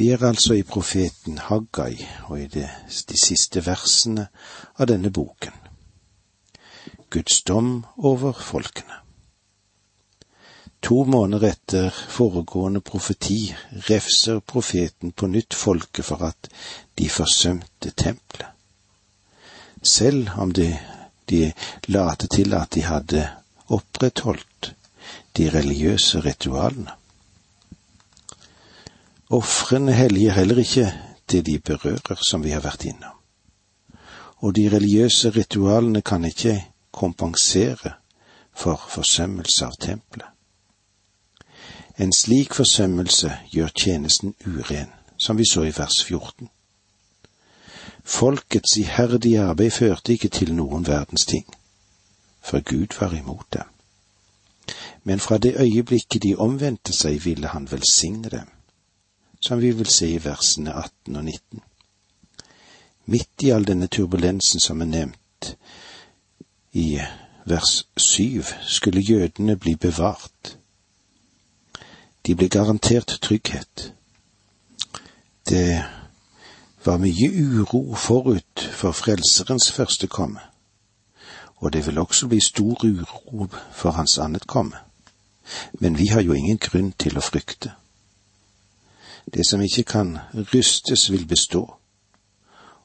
Vi er altså i profeten Haggai og i de, de siste versene av denne boken. Guds dom over folkene. To måneder etter foregående profeti refser profeten på nytt folket for at de forsømte tempelet. Selv om de, de late til at de hadde opprettholdt de religiøse ritualene. Ofrene helliger heller ikke det de berører, som vi har vært innom. Og de religiøse ritualene kan ikke kompensere for forsømmelse av tempelet. En slik forsømmelse gjør tjenesten uren, som vi så i vers 14. Folkets iherdige arbeid førte ikke til noen verdens ting, for Gud var imot dem. Men fra det øyeblikket de omvendte seg, ville han velsigne dem, som vi vil se i versene 18 og 19. Midt i all denne turbulensen som er nevnt i vers 7, skulle jødene bli bevart. De ble garantert trygghet. Det var mye uro forut for Frelserens første komme, og det vil også bli stor uro for hans annet komme. Men vi har jo ingen grunn til å frykte. Det som ikke kan rystes, vil bestå,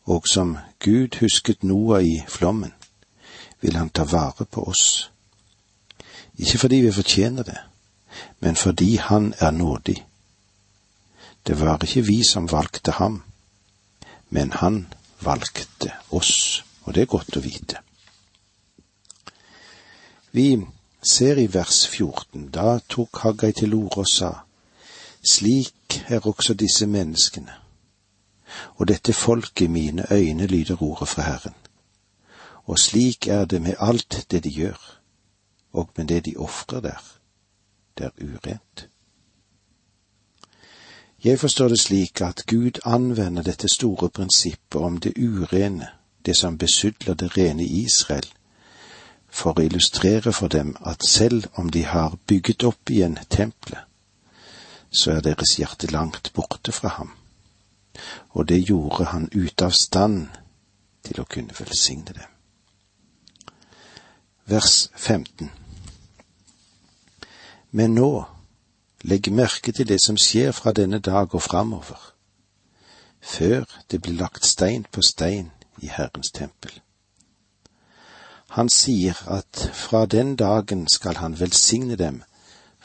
og som Gud husket Noah i flommen, vil han ta vare på oss. Ikke fordi vi fortjener det, men fordi han er nådig. Det var ikke vi som valgte ham, men han valgte oss, og det er godt å vite. Vi ser i vers 14, da tok Haggai til orde og sa, slik er også disse menneskene, og dette folket mine øyne lyder ordet fra Herren og slik er det med alt det de gjør, og med det de ofrer der. Det er urent. Jeg forstår det slik at Gud anvender dette store prinsippet om det urene, det som besudler det rene Israel, for å illustrere for dem at selv om de har bygget opp igjen tempelet, så er deres hjerte langt borte fra ham, og det gjorde han ute av stand til å kunne velsigne dem vers 15. Men nå, legg merke til det som skjer fra denne dag og framover, før det blir lagt stein på stein i Herrens tempel. Han sier at fra den dagen skal han velsigne dem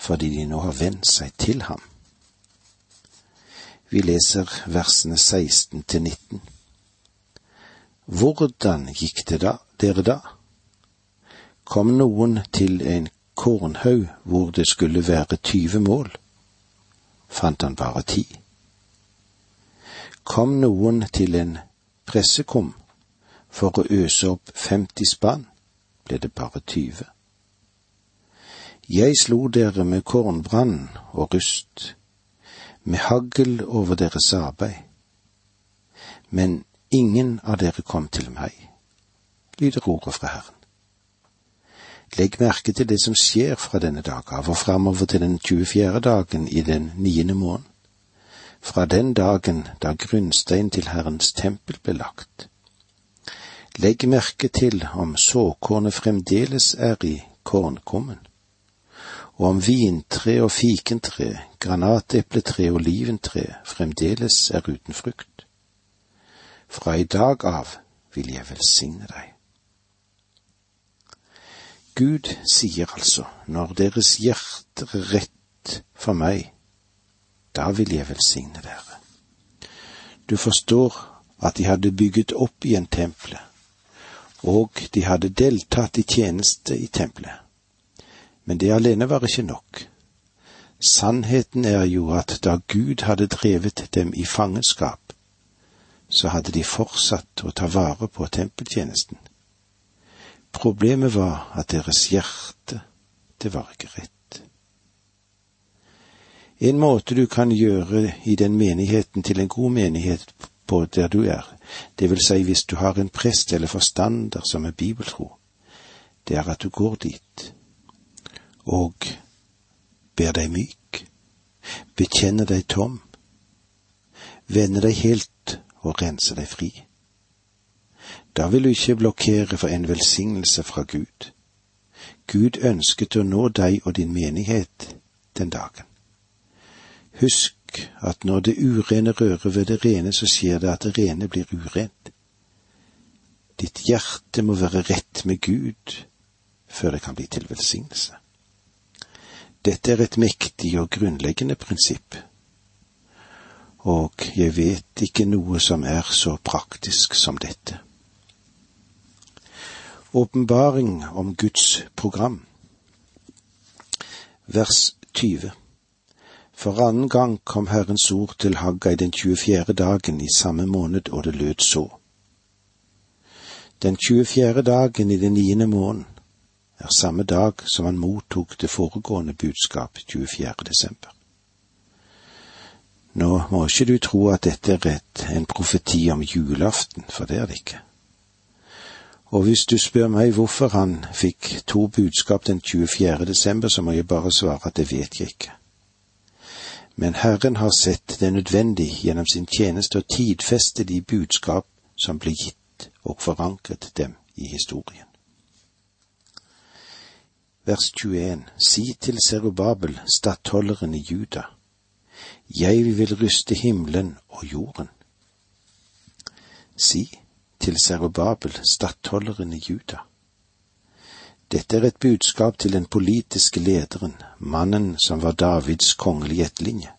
fordi de nå har vendt seg til ham. Vi leser versene 16 til 19. Hvordan gikk det da, dere da? kom noen til en kornhaug hvor det skulle være tyve mål, fant han bare ti. Kom noen til en pressekum for å øse opp femti spann, ble det bare tyve. Jeg slo dere med kornbrann og rust, med hagl over deres arbeid, men ingen av dere kom til meg, lyder ordet fra Herren. Legg merke til det som skjer fra denne dag av og framover til den 24. dagen i den niende måneden, fra den dagen da grunnstein til Herrens tempel ble lagt. Legg merke til om såkornet fremdeles er i kornkummen, og om vintre og fikentre, granatepletre og oliventre fremdeles er uten frukt. Fra i dag av vil jeg velsigne deg. Gud sier altså, når deres hjerter er rett for meg, da vil jeg velsigne dere. Du forstår at de hadde bygget opp igjen tempelet, og de hadde deltatt i tjeneste i tempelet. Men det alene var ikke nok. Sannheten er jo at da Gud hadde drevet dem i fangenskap, så hadde de fortsatt å ta vare på tempeltjenesten. Problemet var at deres hjerte, det var ikke rett. En måte du kan gjøre i den menigheten til en god menighet på der du er, det vil si hvis du har en prest eller forstander som er bibeltro, det er at du går dit og ber deg myk, bekjenner deg tom, vende deg helt og renser deg fri. Da vil du ikke blokkere for en velsignelse fra Gud. Gud ønsket å nå deg og din menighet den dagen. Husk at når det urene rører ved det rene, så skjer det at det rene blir urent. Ditt hjerte må være rett med Gud før det kan bli til velsignelse. Dette er et mektig og grunnleggende prinsipp, og jeg vet ikke noe som er så praktisk som dette. Åpenbaring om Guds program Vers 20 For annen gang kom Herrens ord til Haggai den 24. dagen i samme måned, og det lød så. Den 24. dagen i den niende måneden er samme dag som han mottok det foregående budskap 24. desember. Nå må ikke du tro at dette er rett, en profeti om julaften, for det er det ikke. Og hvis du spør meg hvorfor han fikk to budskap den 24. desember, så må jeg bare svare at det vet jeg ikke. Men Herren har sett det nødvendig gjennom sin tjeneste å tidfeste de budskap som ble gitt, og forankret dem i historien. Vers 21 Si til Serubabel, stattholderen i Juda, jeg vil ryste himmelen og jorden. Si til Serubabel, stattholderen i Juda. Dette er et budskap til den politiske lederen, mannen som var Davids kongelige etterlinje,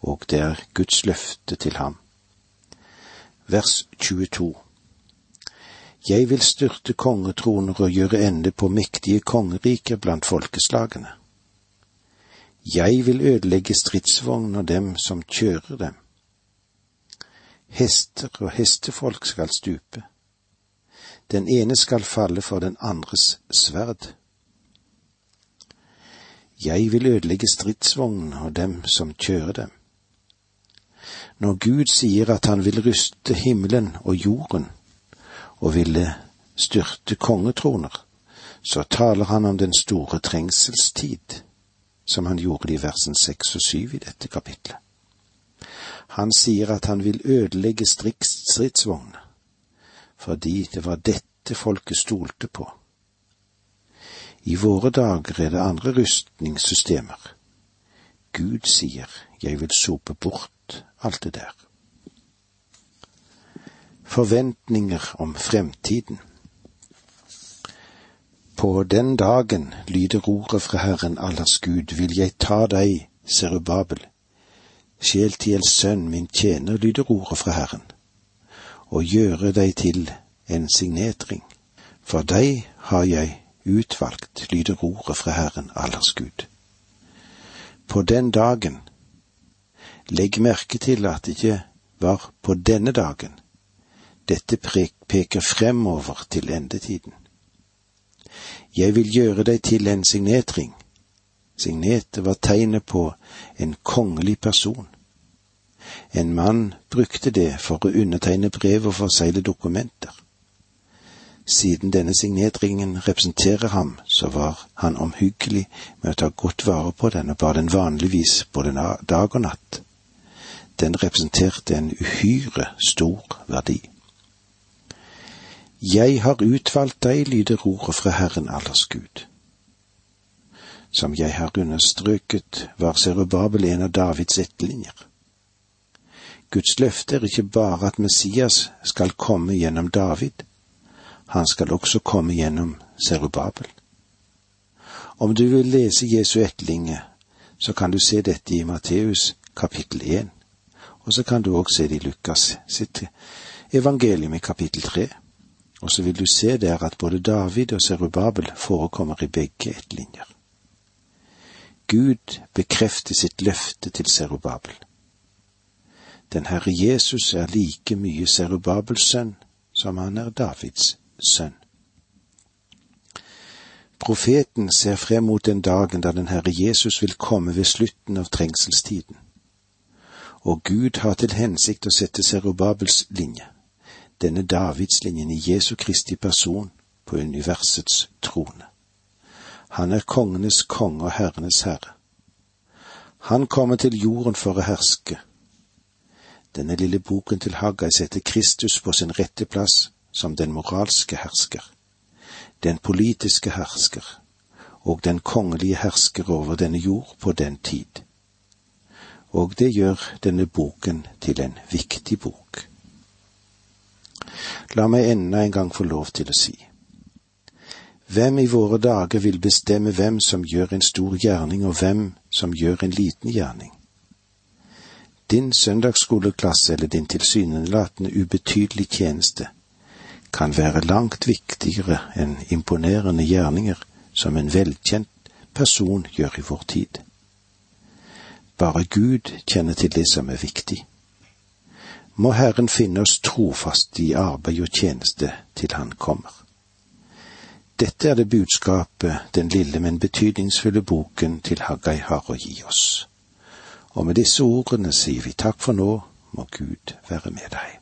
og det er Guds løfte til ham. Vers 22 Jeg vil styrte kongetroner og gjøre ende på mektige kongeriker blant folkeslagene. Jeg vil ødelegge stridsvogner og dem som kjører dem Hester og hestefolk skal stupe. Den ene skal falle for den andres sverd. Jeg vil ødelegge stridsvognene og dem som kjører dem. Når Gud sier at han vil ryste himmelen og jorden og ville styrte kongetroner, så taler han om den store trengselstid, som han gjorde i versen seks og syv i dette kapitlet. Han sier at han vil ødelegge stridsvognene, fordi det var dette folket stolte på. I våre dager er det andre rustningssystemer. Gud sier, jeg vil sope bort alt det der. Forventninger om fremtiden. På den dagen, lyder ordet fra Herren allers Gud, vil jeg ta deg, Serubabel, Sjeltiels sønn, min tjener, lyder ordet fra Herren, og gjøre deg til en signetring. For deg har jeg utvalgt, lyder ordet fra Herren allers Gud. På den dagen, legg merke til at det ikke var på denne dagen, dette peker fremover til endetiden. Jeg vil gjøre deg til en signetring, Signetet var tegnet på en kongelig person. En mann brukte det for å undertegne brev og forsegle dokumenter. Siden denne signetringen representerer ham, så var han omhyggelig med å ta godt vare på den og bar den vanligvis både dag og natt. Den representerte en uhyre stor verdi. Jeg har utvalgt deg, lyder ordet fra Herren allers Gud. Som jeg har understrøket, var Serubabel en av Davids etterlinjer. Guds løfte er ikke bare at Messias skal komme gjennom David, han skal også komme gjennom Serubabel. Om du vil lese Jesu etterlinge, så kan du se dette i Matteus kapittel 1, og så kan du også se det i Lukas sitt evangelium i kapittel 3, og så vil du se der at både David og Serubabel forekommer i begge etterlinjer. Gud bekrefter sitt løfte til Serubabel. Den Herre Jesus er like mye Serubabels sønn som han er Davids sønn. Profeten ser frem mot den dagen da den Herre Jesus vil komme ved slutten av trengselstiden. Og Gud har til hensikt å sette Serubabels linje, denne Davidslinjen i Jesu Kristi person, på universets trone. Han er kongenes konge og herrenes herre. Han kommer til jorden for å herske. denne lille boken til Haggai setter Kristus på sin rette plass som den moralske hersker, den politiske hersker og den kongelige hersker over denne jord på den tid. Og det gjør denne boken til en viktig bok. La meg enda en gang få lov til å si. Hvem i våre dager vil bestemme hvem som gjør en stor gjerning, og hvem som gjør en liten gjerning? Din søndagsskoleklasse eller din tilsynelatende ubetydelig tjeneste kan være langt viktigere enn imponerende gjerninger som en velkjent person gjør i vår tid. Bare Gud kjenner til det som er viktig. Må Herren finne oss trofast i arbeid og tjeneste til Han kommer. Dette er det budskapet den lille, men betydningsfulle boken til Haggai har å gi oss. Og med disse ordene sier vi takk for nå, må Gud være med deg.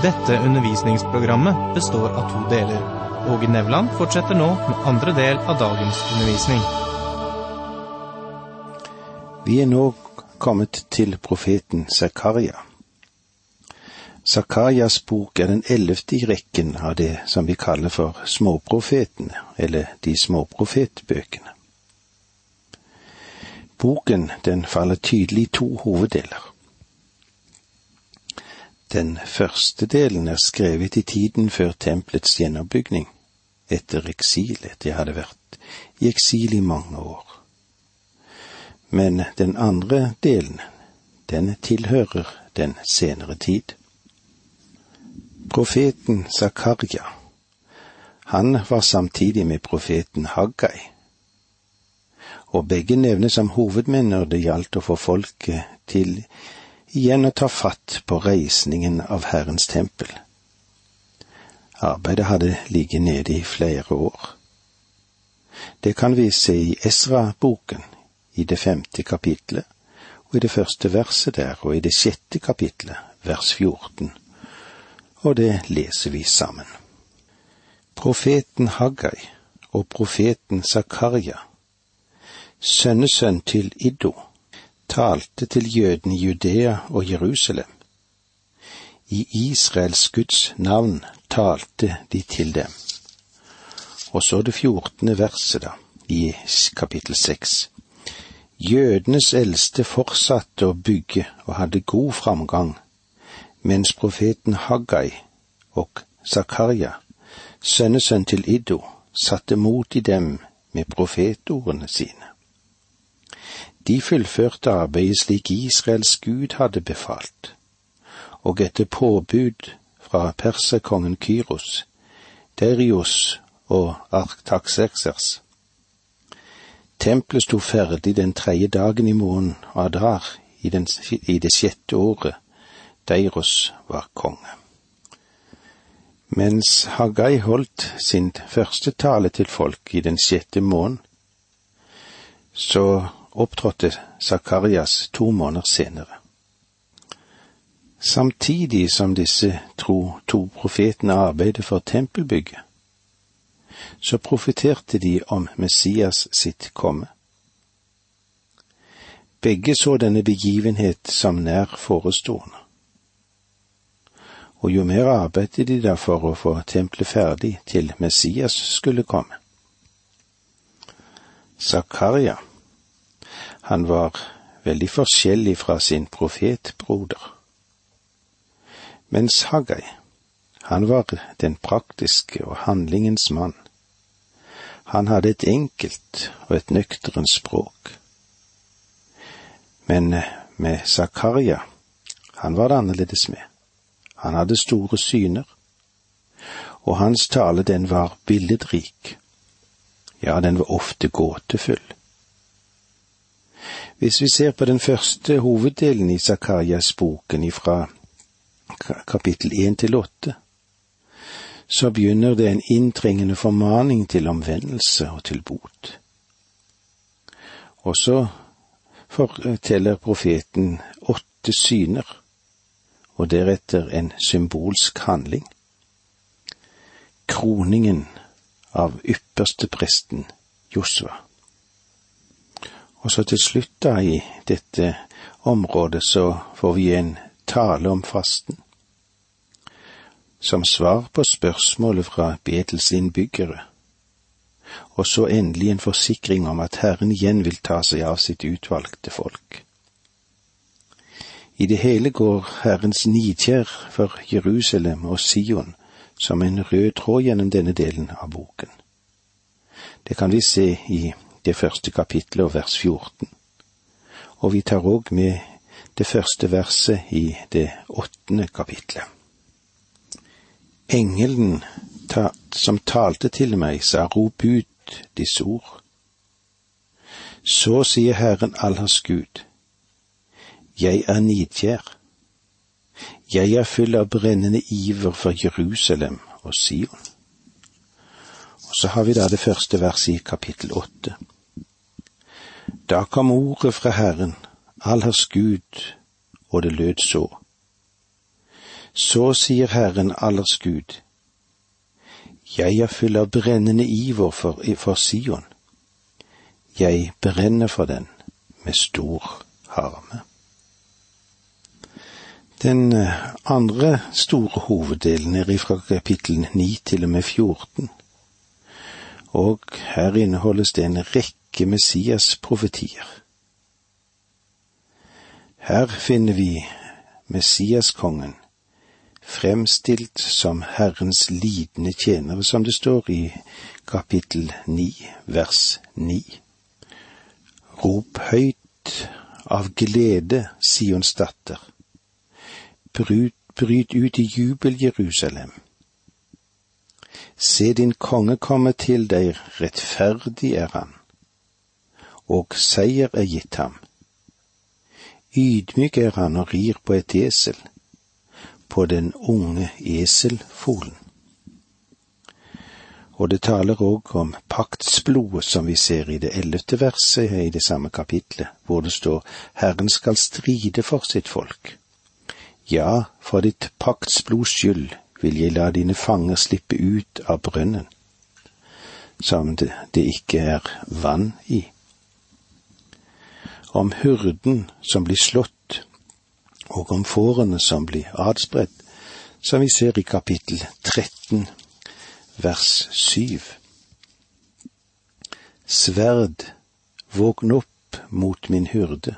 Dette undervisningsprogrammet består av to deler. Åge Nevland fortsetter nå med andre del av dagens undervisning. Vi er nå kommet til profeten Zakaria. Zakarias bok er den ellevte i rekken av det som vi kaller for småprofetene, eller de småprofetbøkene. Boken den faller tydelig i to hoveddeler. Den første delen er skrevet i tiden før tempelets gjenoppbygning, etter eksilet. jeg hadde vært i eksil i mange år. Men den andre delen, den tilhører den senere tid. Profeten Zakaria, han var samtidig med profeten Haggai, og begge nevnes som hovedmenn når det gjaldt å få folket til igjen å ta fatt på reisningen av Herrens tempel. Arbeidet hadde ligget nede i flere år. Det kan vi se i Esra-boken, i det femte kapitlet, og i det første verset der, og i det sjette kapitlet, vers 14 og det leser vi sammen. Profeten Haggai og profeten Zakaria, sønnesønn til Iddo, talte til jødene Judea og Jerusalem. I Israels Guds navn talte de til dem. Og så det fjortende verset, da, i kapittel seks. Jødenes eldste fortsatte å bygge og hadde god framgang mens profeten Haggai og Zakaria, sønnesønn til Iddo, satte mot i dem med profetordene sine. De fullførte arbeidet slik Israels Gud hadde befalt, og etter påbud fra perserkongen Kyros, Derios og Arktaxerxers. Tempelet sto ferdig den tredje dagen i måneden Adar i, den, i det sjette året Deiros var konge. Mens Haggai holdt sin første tale til folk i den sjette måneden, så opptrådte Zakarias to måneder senere. Samtidig som disse tro to profetene arbeidet for tempelbygget, så profeterte de om Messias sitt komme. Begge så denne begivenhet som nær forestående og jo mer arbeidet de da for å få tempelet ferdig til Messias skulle komme. Zakaria, han var veldig forskjellig fra sin profetbroder. Mens Haggai, han var den praktiske og handlingens mann. Han hadde et enkelt og et nøkterent språk. Men med Zakaria, han var det annerledes med. Han hadde store syner, og hans tale den var billedrik. Ja, den var ofte gåtefull. Hvis vi ser på den første hoveddelen i Zakarias-boken ifra kapittel én til åtte, så begynner det en inntrengende formaning til omvendelse og til bot. Og så forteller profeten åtte syner og deretter en symbolsk handling. Kroningen av ypperste presten Josva. Og så til slutt da i dette området, så får vi en tale om fasten. Som svar på spørsmålet fra Betels innbyggere, og så endelig en forsikring om at Herren igjen vil ta seg av sitt utvalgte folk. I det hele går Herrens nidkjær for Jerusalem og Sion som en rød tråd gjennom denne delen av boken. Det kan vi se i det første kapitlet og vers 14. Og vi tar òg med det første verset i det åttende kapitlet. Engelen ta, som talte til meg, sa rop ut disse ord. Så sier Herren Allers Gud, jeg er nidkjær. Jeg er full av brennende iver for Jerusalem og Sion. Og så har vi da det første verset i kapittel åtte. Da kom ordet fra Herren, Allers Gud, og det lød så. Så sier Herren Allers Gud, jeg er full av brennende iver for, for Sion. Jeg brenner for den med stor harme. Den eh, andre store hoveddelen er ifra kapittel 9 til og med 14, og her inneholdes det en rekke Messias-profetier. Her finner vi Messiaskongen fremstilt som Herrens lidende tjenere, som det står i kapittel 9, vers 9. Rop høyt av glede, Sions datter Bryt, bryt ut i jubel, Jerusalem. Se din konge komme til deg, rettferdig er han, og seier er gitt ham. Ydmyk er han og rir på et esel, på den unge eselfolen. Og det taler òg om paktsblodet, som vi ser i det ellevte verset i det samme kapitlet, hvor det står Herren skal stride for sitt folk. Ja, for ditt paktsblods skyld vil jeg la dine fanger slippe ut av brønnen, som det, det ikke er vann i. Om hyrden som blir slått, og om fårene som blir adspredt, som vi ser i kapittel 13, vers 7. Sverd, våkn opp mot min hyrde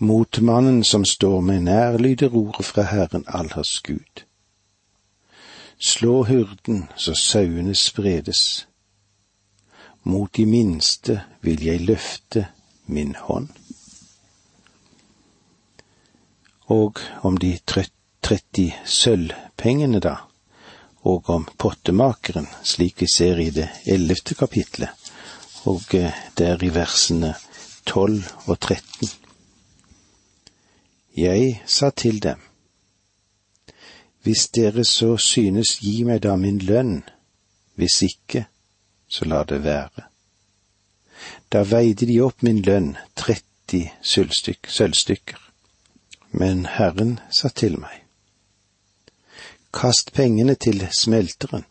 mot mannen som står med nær, lyder ordet fra Herren Allers Gud. Slå hyrden så sauene spredes. Mot de minste vil jeg løfte min hånd. Og om de 30 sølvpengene, da, og om pottemakeren, slik vi ser i det ellevte kapitlet, og eh, der i versene tolv og tretten. Jeg sa til dem, Hvis dere så synes gi meg da min lønn, hvis ikke, så la det være. Da veide de opp min lønn, 30 sølvstykker. Men Herren sa til meg, Kast pengene til smelteren.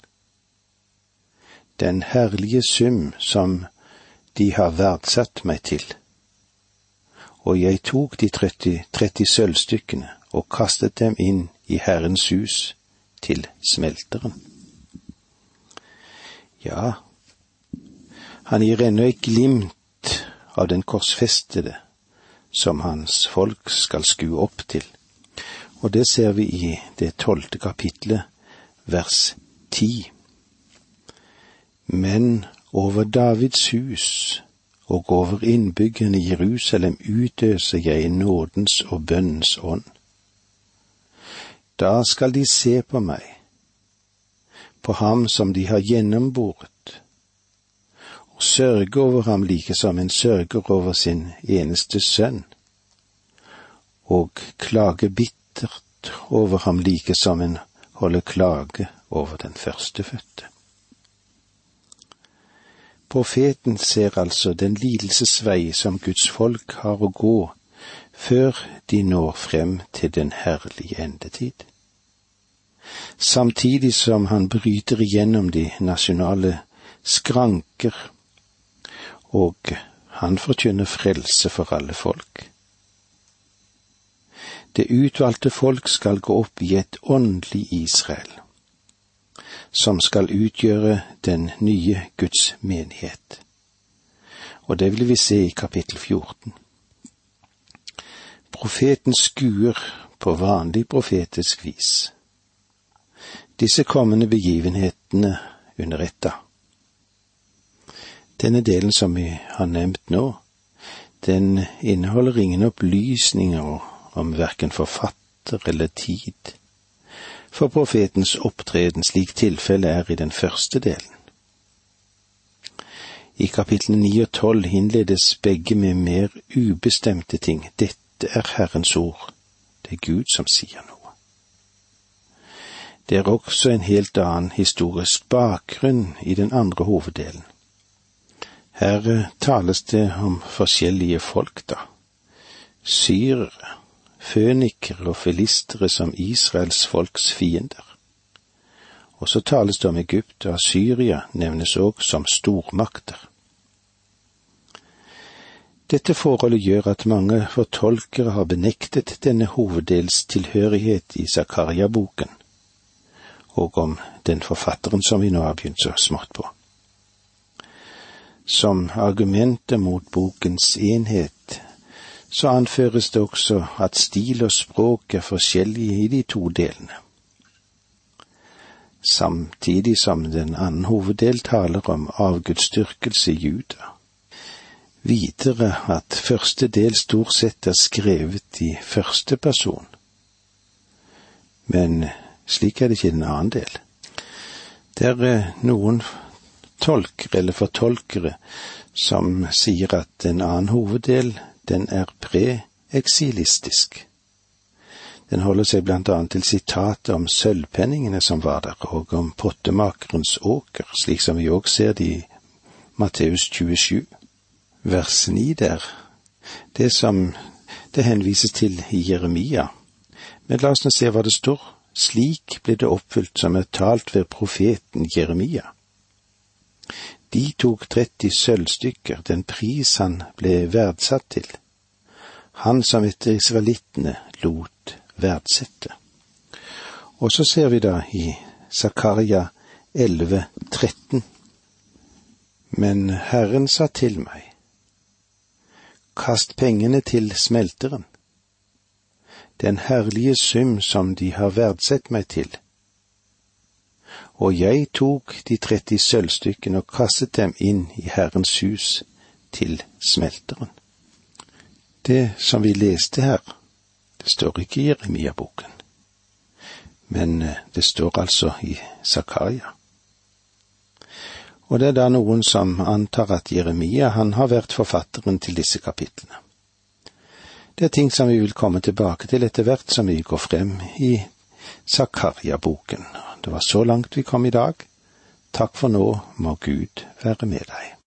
Den herlige sum som de har verdsatt meg til og jeg tok de 30, 30 sølvstykkene og kastet dem inn i Herrens hus til smelteren. Ja, han gir ennå et glimt av den korsfestede som hans folk skal skue opp til, og det ser vi i det tolvte kapitlet, vers ti. Men over Davids hus og over innbyggerne i Jerusalem utøser jeg nådens og bønnens ånd. Da skal de se på meg, på ham som de har gjennomboret, sørge over ham like som en sørger over sin eneste sønn, og klage bittert over ham like som en holder klage over den førstefødte. Profeten ser altså den lidelsesvei som Guds folk har å gå før de når frem til den herlige endetid. Samtidig som han bryter igjennom de nasjonale skranker, og han forkynner frelse for alle folk. Det utvalgte folk skal gå opp i et åndelig Israel, som skal utgjøre den nye Guds menighet. Og det vil vi se i kapittel 14. Profeten skuer på vanlig profetisk vis. Disse kommende begivenhetene under etta. Denne delen som vi har nevnt nå, den inneholder ingen opplysninger om verken forfatter eller tid for profetens opptreden slik tilfellet er i den første delen. I kapitlene ni og tolv innledes begge med mer ubestemte ting. Dette er Herrens ord. Det er Gud som sier noe. Det er også en helt annen historisk bakgrunn i den andre hoveddelen. Her eh, tales det om forskjellige folk, da. Syrere, fønikere og filistere som Israels folks fiender. Og så tales det om Egypt, og Syria nevnes òg som stormakter. Dette forholdet gjør at mange fortolkere har benektet denne hoveddels tilhørighet i Zakaria-boken, og om den forfatteren som vi nå har begynt så smått på. Som argumentet mot bokens enhet så anføres det også at stil og språk er forskjellige i de to delene. Samtidig som den annen hoveddel taler om avgudsdyrkelse i Juda. Videre at første del stort sett er skrevet i første person. Men slik er det ikke i den annen del. Det er noen tolkere eller fortolkere som sier at en annen hoveddel den er pre-eksilistisk. Den holder seg blant annet til sitatet om sølvpenningene som var der, og om pottemakerens åker, slik som vi òg ser det i Matteus 27, vers 9 der, det som det henvises til i Jeremia. Men la oss nå se hva det står. Slik ble det oppfylt som er talt ved profeten Jeremia. De tok 30 sølvstykker, den pris han ble verdsatt til, han som etter israelittene lot verdsette. Og så ser vi da i Zakaria 11, 13. Men Herren sa til meg, kast pengene til smelteren, den herlige sum som de har verdsett meg til og jeg tok de tretti sølvstykkene og kastet dem inn i Herrens hus til smelteren. Det som vi leste her, det står ikke i Jeremia-boken, men eh, det står altså i Zakaria. Og det er da noen som antar at Jeremia han har vært forfatteren til disse kapitlene. Det er ting som vi vil komme tilbake til etter hvert som vi går frem i Zakaria-boken. Det var så langt vi kom i dag. Takk for nå, må Gud være med deg.